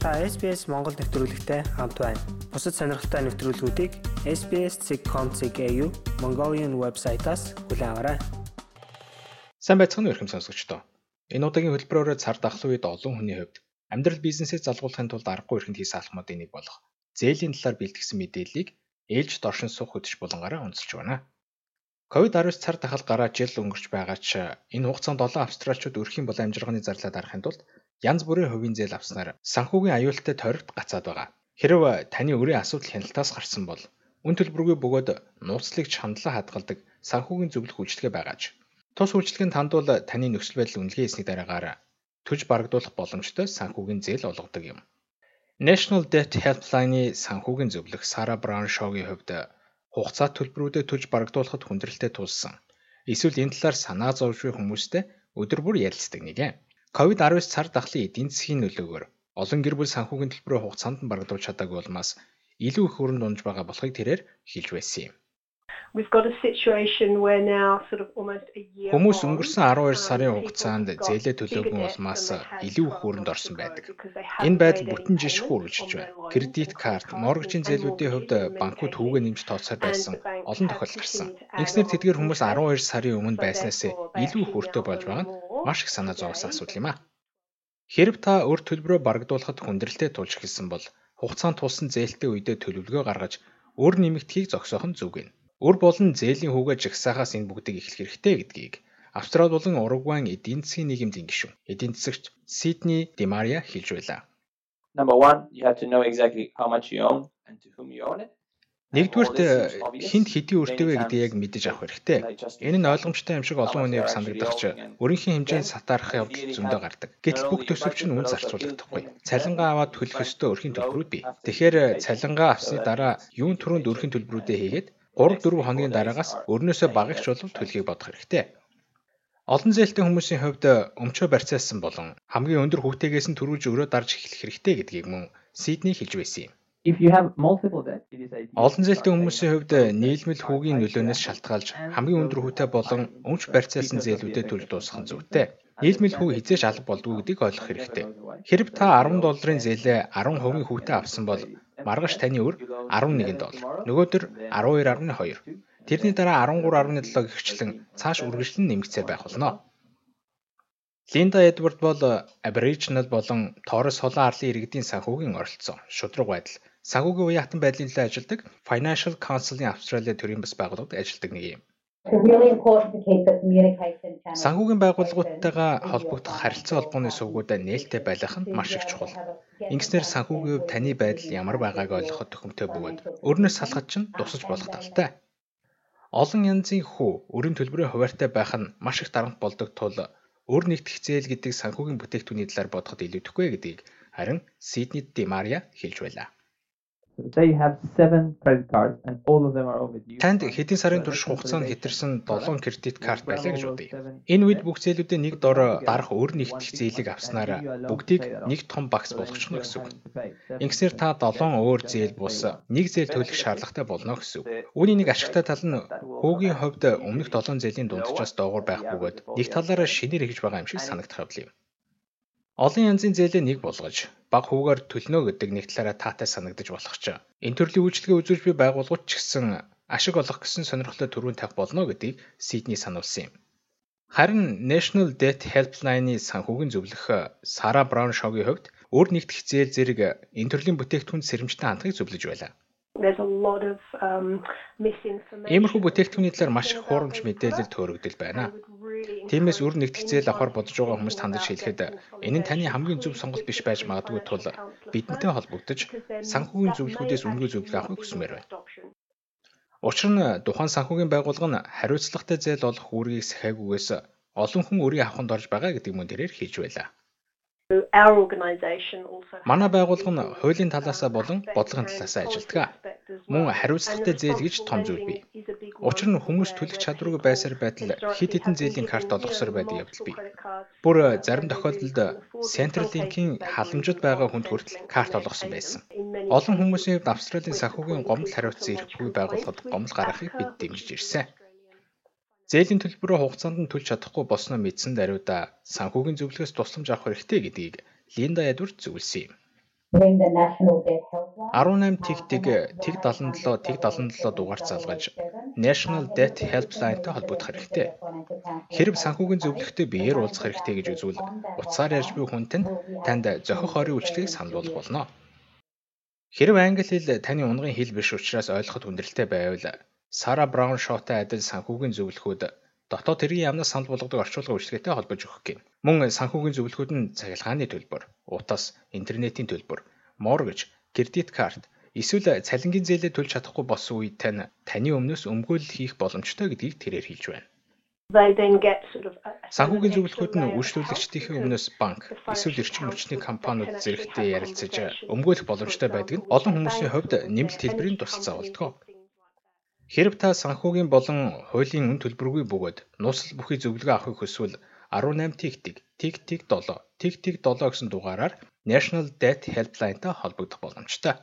Та SBS Монгол нэвтрүүлэгтэй хамт байна. Бусад сонирхолтой нэвтрүүлгүүдийг SBS.com.cg Mongolian вебсайтаас хүлээн аваарай. Сайн байцгаана уу ихэм сонсогчдоо. Энэ удаагийн хөтөлбөрөөр цар тахлын үед олон хүний хувьд амьдрал бизнесээ залгуулахын тулд аргагүй эрхэнд хийсэн алхмуудын нэг болох зээлийн талаар бэлтгэсэн мэдээллийг ээлж доршин суух хөтөч булангаараа онцолж байна. Ковид-19 цар тахал гараад жил өнгөрч байгаа ч энэ хугацаанд олон австралчууд өрхийн бол амжиргааны зарлаа дарахын тулд янз бүрийн хувийн зээл авснаар санхүүгийн аюултай тойрогт гацаад байгаа. Хэрв таны өрийн асуудал хяналтаас гарсан бол үн төлбөргүй бөгөөд нууцлыг чандлан хадгалдаг санхүүгийн зөвлөх үйлчилгээ байгаач. Тус үйлчилгээнд хандвал таны нөхцөл байдал үнэлгээ хийсний дараагаар төж барагдуулах боломжтой санхүүгийн зээл олгодог юм. National Debt Helpline-ы санхүүгийн зөвлөх Сара Браун Шоугийн хувьд хугацаа төлбөрүүдэд төлж барагдуулахад хүндрэлтэй тулсан. Эсвэл энэ талаар санаа зовж буй хүмүүстэй өдөр бүр ярилцдаг нэг юм. Ковид-19 цар тахлын эдийн засгийн нөлөөгөөр олон гэр бүл санхүүгийн төлбөрөө хугацаанд нь барагдуулж чадаагүй улмаас илүү их хөрөнд унж байгаа болохыг тэрээр хэлж байсан юм. Хүмүүс өнгөрсөн 12 сарын хугацаанд зээлээ төлөөгүй улмаас илүү их хүрээнд орсон байдаг. Энэ байдал бүтэн жишг үргэлжлэж байна. Кредит карт, моргжийн зээлүүдийн хувьд банкуд хүүгээ нэмж тооцоор байсан олон тохиолдол гарсан. Ингэснээр тэдгээр хүмүүс 12 сарын өмнө байснаас илүү их өртөө болж байгаа нь маш их санаа зовсон асуудал юм а. Хэрв та өр төлбөрөө барагдуулахад хүндрэлтэй тулж эхэлсэн бол хугацаанд тулсан зээлтэй үедээ төлөвлөгөө гаргаж өр нэмэгдхийг зогсоох нь зүг юм. Үр болон зээлийн хүүгээ жагсаахаас энэ бүгдийг эхлэх хэрэгтэй гэдгийг Австрали болон Уругвайн эдийн засгийн нийгэмдийн гишүүн эдийн засагч Сидни Демария хэлж байлаа. Number 1, you have to know exactly how much you own and to whom you own it. Нэгдүгээрт хинт хэдийн өртөвэ гэдгийг яг мэдэж авах хэрэгтэй. Энэ нь ойлгомжтой юм шиг олон хүнийг санагдах ч өрийнхөө хэмжээнд сатаарах явдал зөндөө гардаг. Гэтэл бүх төсөвч нь үн зарцуулагдахгүй. Цалингаа аваад төлөх ёстой өрхийн төлбөрүүд бий. Тэгэхээр цалингаа авсны дараа юун түрүүнд өрхийн төлбөрүүдээ хийгээд 3-4 хоногийн дараагаас өрнөөсөө багагч болов төлөхийг бодох хэрэгтэй. Олон зээлтэй хүмүүсийн хувьд өмчөө барьцаасан болон хамгийн өндөр хүүтэйгээс нь төрүүлж өрөө дарж эхлэх хэрэгтэй гэдгийг мөн Сидней хэлж байсан юм. Олон зээлтэй хүмүүсийн хувьд нийлмэл хүүгийн нөлөөнөөс шалтгаалж хамгийн өндөр хүүтэй болон өмч барьцаасан зээлүүдэд төлж дуусгах нь зүйтэй. Нийлмэл хүү хизээш алга болдгүй гэдгийг ойлгох хэрэгтэй. Хэрв та 10 долларын зээлээ 10% хүүтэй авсан бол маргааш таны өр 11 доллар. Нөгөөдөр 12.2. Тэрний дараа 13.7 гихчлэн цааш үргэлжлэн нэмэгцээр байх болно. Линда Эдвард бол Aboriginal болон Торres Холон арлын иргэдийн санхүүгийн оролцсон шудраг байдал санхүүгийн хатан байдлын төлөө ажилладаг Financial Council-ийн Австралийн төрийн бас байгууллагад ажилладаг нэг юм. Санхүүгийн байгууллагуудтайгаа холбогдох харилцаа холбооны сувгуудаа нээлттэй байлгах нь маш их чухал. Ингэснээр санхүүгийн хувь таны байдал ямар байгааг ойлгоход төхөмтэй бөгөөд өрнөөс салахад ч тусаж болох талтай. Олон янзын хүү өрийн төлбөрийн хуваартай байх нь маш их дарамт болдог тул өр нэгтгэх зээл гэдэг санхүүгийн бүтээгдэхүүний талаар бодоход илүүдэхгүй гэдгийг харин Сидней Демария хэлж байлаа. You have 7 credit cards and all of them are overdue. Танд хэдийн сарын турш хугацаанд хэтэрсэн 7 кредит карт байлаа гэж бодъё. Энэ үед бүх зээлүүдээ нэг дор дарах өр нэгтгэх зээлийг авснаар бүгдийг нэг том багц болгочихно гэсэн үг. Ингэсээр та 7 өөр зээл бус нэг зээл төлөх шаардлагатай болно гэсэн үг. Үүний нэг ашигтай тал нь хүүгийн хувьд өмнөх 7 зээлийн дунджаас доогуур байх бөгөөд нэг талаараа шинээр хийж байгаа юм шиг санагдах явдал юм. Олон янзын зээлээ нэг болгож баг хүүгээр төлнө гэдэг нэг талаараа таатай санагдаж болох ч энэ төрлийн үйлчлэгээ үзүүлж буй байгууллагууд ч гэсэн ашиг олох гэсэн сонирхолтой төрүүн тавих болно гэдгийг Сидней сануулсан юм. Харин National Debt Helpline-ы санхүүгийн зөвлөх Сара Браун Шоугийн хувьд өр нэгдэх зээл зэрэг энэ төрлийн бүтээгдэхүүнд сэрэмжтэй хандхыг зөвлөж байлаа. Иймэрхүү бүтээгдэхүүний талаар маш их хуурамч мэдээлэл төөрөгдөл байна. Тиймээс үр нэгдэх зээл авахар бодож байгаа хүмүүст хандаж хэлэхэд энэ нь таны хамгийн зөв сонголт биш байж магадгүй тул бидэнтэй холбогдож санхүүгийн зөвлөгүүдээс үнгүй зөвлөгөө авахыг хүсмээр байна. Учир нь тухайн санхүүгийн байгууллага нь хариуцлагатай зээл олох үүргийг сахиагүйгээс олон хүн өрийг авахд орж байгаа гэдэг мөн тэрээр хэлж байлаа. Манай байгууллага нь хуулийн талаас болон бодлогын талаас ажилладаг. Мөн хариуцлагатай зээл гэж том зүйл бий. Учир нь хүмүүс төлөх чадваргүй байсаар байтал хэд хэдэн зээлийн карт олгосоор байдаг явдал бий. Бүр зарим тохиолдолд Centrelink-ийн халамжид байгаа хүнд хүртэл карт олгосон байсан. Олон хүмүүсийн хувьд Австралийн санхүүгийн гомдол хариуцсан эрхгүй байгууллагад гомдол гаргахыг бид дэмжиж ирсэн. Зээлийн төлбөрөө хугацаанд нь төлж чадахгүй болсноо мэдсэн даруйда санхүүгийн зөвлөгөөс тусламж авах хэрэгтэй гэдгийг Линда Эдвард зөвлөсөн юм. 18 тэгтэг тэг 77 тэг 77 дугаар залгаж National Debt Helpline-тай холбогдох хэрэгтэй. Хэрв санхүүгийн зөвлөгтэй биеэр уулзах хэрэгтэй гэж үзвэл утсаар ярьж буй хүнт нь танд зохих хорийн үйлчлэгийг болгох болно. Хэрв англи хэл таны унгын хэл биш учраас ойлгоход хүндрэлтэй байвал Сара Браун шоутай адил санхүүгийн зөвлөхүүд дотоод хэргийн яамнаас санал болгодог орчуулга үйлчилгээтэй холбож өгөх гин. Мөн санхүүгийн зөвлөхүүд нь цахилгааны төлбөр, утас, интернетийн төлбөр, моргэж, кредит карт эсвэл цалингийн зээлээ төлж чадахгүй болсон үед тань таны өмнөөс өмгөөлөл хийх боломжтой гэдгийг тэрээр хэлж байна. Санхүүгийн зөвлөхүүд нь үйлчлүүлэгчдийн өмнөөс банк эсвэл эрчим хүчний компаниуд зэрэгтэй ярилцаж өмгөөлөх боломжтой байдаг нь олон хүмүүсийн хувьд нэмэлт хэлбэрийн тусалцаа болдог. Хэрэв та санхүүгийн болон хуулийн үн төлбөргүй бөгөөд нууцлал бүхий зөвлөгөө авахыг хүсвэл 18 тэгтэг тэг тэг 7 тэг тэг 7 гэсэн дугаараар National Debt Helpline-тай холбогдох боломжтой.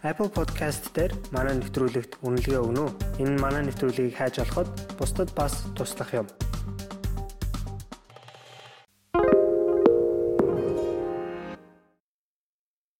Apple Podcast дээр манай нэвтрүүлэгт үнэлгээ өгнө үү? Энэ манай нэвтрүүлгийг хайж олоход бусдад бас туслах юм.